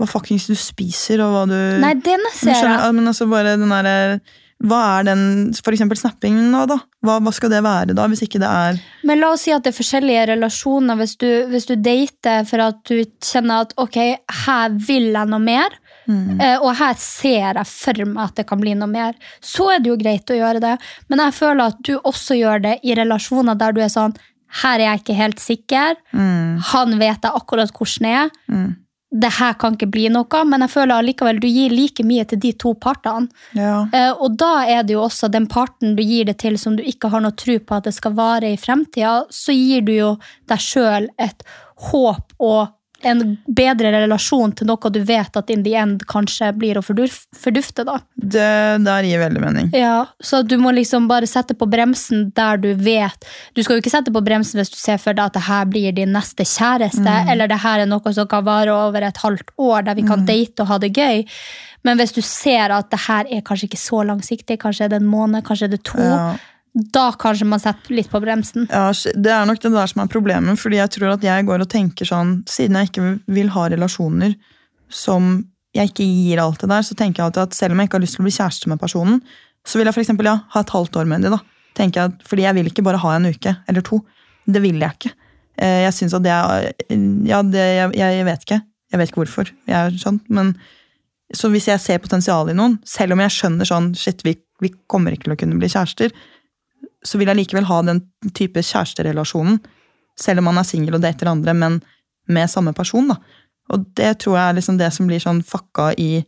hva fuckings du spiser, og hva du Nei, den ser jeg. Men, Men altså bare den derre Hva er den For eksempel snappingen nå, da? Hva, hva skal det være da, hvis ikke det er Men la oss si at det er forskjellige relasjoner. Hvis du, hvis du dater for at du kjenner at ok, her vil jeg noe mer, eh, og her ser jeg for meg at det kan bli noe mer, så er det jo greit å gjøre det. Men jeg føler at du også gjør det i relasjoner der du er sånn her er jeg ikke helt sikker. Han vet jeg akkurat hvordan jeg er. Det her kan ikke bli noe, men jeg føler allikevel du gir like mye til de to partene. Ja. Eh, Og da er det jo også den parten du gir det til som du ikke har noe tro på at det skal vare i fremtida, så gir du jo deg sjøl et håp og en bedre relasjon til noe du vet at in the end kanskje blir å fordufte. da. Det der gir veldig mening. Ja, Så du må liksom bare sette på bremsen der du vet Du skal jo ikke sette på bremsen hvis du ser for deg at det her blir din neste kjæreste, eller det her er noe som kan vare over et halvt år, der vi kan date og ha det gøy. Men hvis du ser at det her er kanskje ikke så langsiktig, kanskje er det en måned, kanskje er det to, Ja. Da kanskje man setter litt på bremsen. Ja, Det er nok det der som er problemet, fordi jeg tror at jeg går og tenker sånn Siden jeg ikke vil ha relasjoner som jeg ikke gir alt det der, så tenker jeg alltid at selv om jeg ikke har lyst til å bli kjæreste med personen, så vil jeg for eksempel, ja, ha et halvt år med dem. da. Tenker jeg, Fordi jeg vil ikke bare ha en uke eller to. Det vil jeg ikke. Eh, Jeg synes at det er Ja, det, jeg, jeg vet ikke. Jeg vet ikke hvorfor. Jeg sånn, men Så hvis jeg ser potensial i noen, selv om jeg skjønner sånn Shit, vi, vi kommer ikke til å kunne bli kjærester så vil jeg likevel ha den type kjæresterelasjonen, selv om man er singel og dater andre, men med samme person. da. Og det tror jeg er liksom det som blir sånn fucka i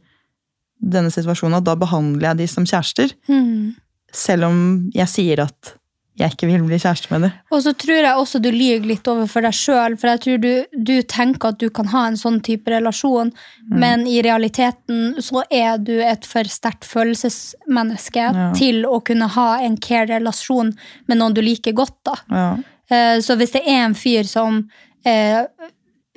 denne situasjonen, at da behandler jeg de som kjærester, Mm. selv om jeg sier at jeg ikke vil bli kjæreste med dem. Og så tror jeg også du lyver litt overfor deg sjøl, for jeg tror du, du tenker at du kan ha en sånn type relasjon, men i realiteten så er du et for sterkt følelsesmenneske Ja. til å kunne ha en care-relasjon med noen du liker godt. da. Ja. Eh, Så hvis det er en fyr som eh,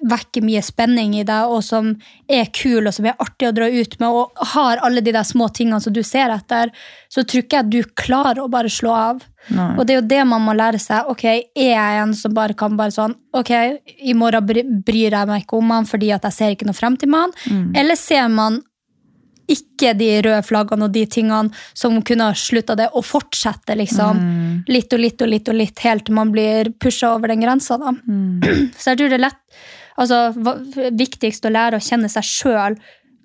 vekker mye spenning i deg, og som er kul og som er artig å dra ut med, og har alle de der små tingene som du ser etter, så tror ikke jeg du klarer å bare slå av. Nei. Og det er jo det man må lære seg. Ok, Er jeg en som bare kan bare sånn Ok, i morgen bryr jeg meg ikke om han fordi at jeg ser ikke noe frem til han? Eller ser man ikke de røde flaggene og de tingene som kunne ha slutta det, og fortsette liksom litt og litt og litt og litt helt til man blir pusha over den grensa. da. *clears throat* Så jeg tror det er lett altså, viktigst å lære å kjenne seg sjøl.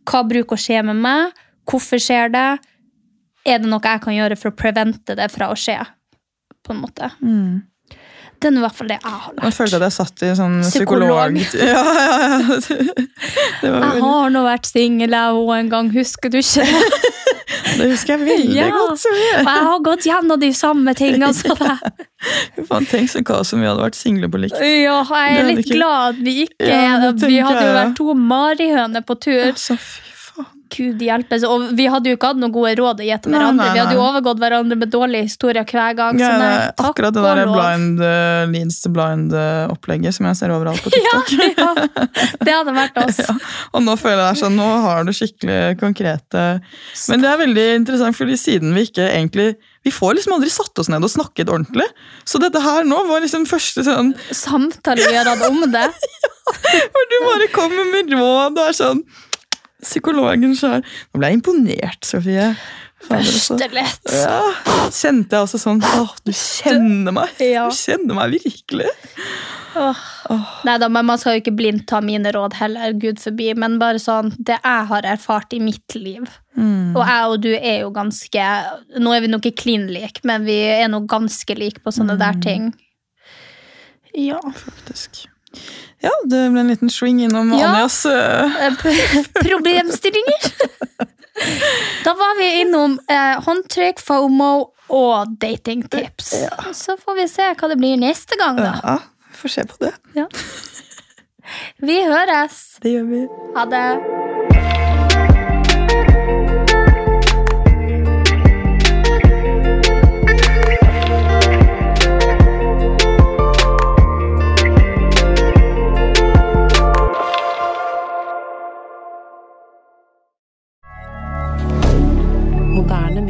Hva bruker å skje med meg? Hvorfor skjer det? Er det noe jeg kan gjøre for å prevente det fra å skje? På en måte. Det er i hvert fall det jeg har Jeg lært. følte at jeg satt i sånn Psykolog. psykolog... *laughs* Ja, ja, ja. Var Jeg har nå vært singel jeg òg en gang, husker du ikke? det *laughs* husker jeg veldig Ja. godt. Og jeg har gått gjennom de samme tingene *laughs* som deg. Faen, tenk så kaos om vi hadde vært single på likt. Ja, jeg er litt ikke- glad vi ikke Ja, Vi hadde jo vært to marihøner på tur. Ja, så faen. Gud hjelpes. Og vi hadde jo ikke hatt noen gode råd å gi til Nei, hverandre. nei, Vi hadde jo overgått hverandre med dårlige historier hver gang. Ja, nei, er akkurat det der blind uh, leads to blind-opplegget som jeg ser overalt på *laughs* TikTok. ja, det hadde vært oss. *laughs* Ja, og nå føler jeg sånn, nå har du skikkelig konkrete Men det er veldig interessant, fordi siden vi ikke egentlig Vi får liksom aldri satt oss ned og snakket ordentlig. Så dette her nå var liksom første sånn Samtale vi har hatt om det. *laughs* for du bare kommer med råd og er sånn Psykologen sjøl. Nå ble jeg imponert, Sofie. Fader, altså. Ja, kjente jeg også sånn Åh, du kjenner meg! Du kjenner meg virkelig! Nei da, men man skal jo ikke blindt ta mine råd heller, gud forbi. Men bare sånn, det jeg har erfart i mitt liv. Og jeg og du er jo ganske Nå er vi nok ikke klin like, men vi er nå ganske like på sånne der ting. Ja. Faktisk. Ja, det ble en liten swing innom Ja. Anjas øh, Eh, *laughs* Problemstillinger. *laughs* Da var vi innom eh, håndtrykk, FOMO og datingtips. Så får vi se hva det blir neste gang, da. Ja, vi får se på det. Vi høres. Det gjør vi. Ha det.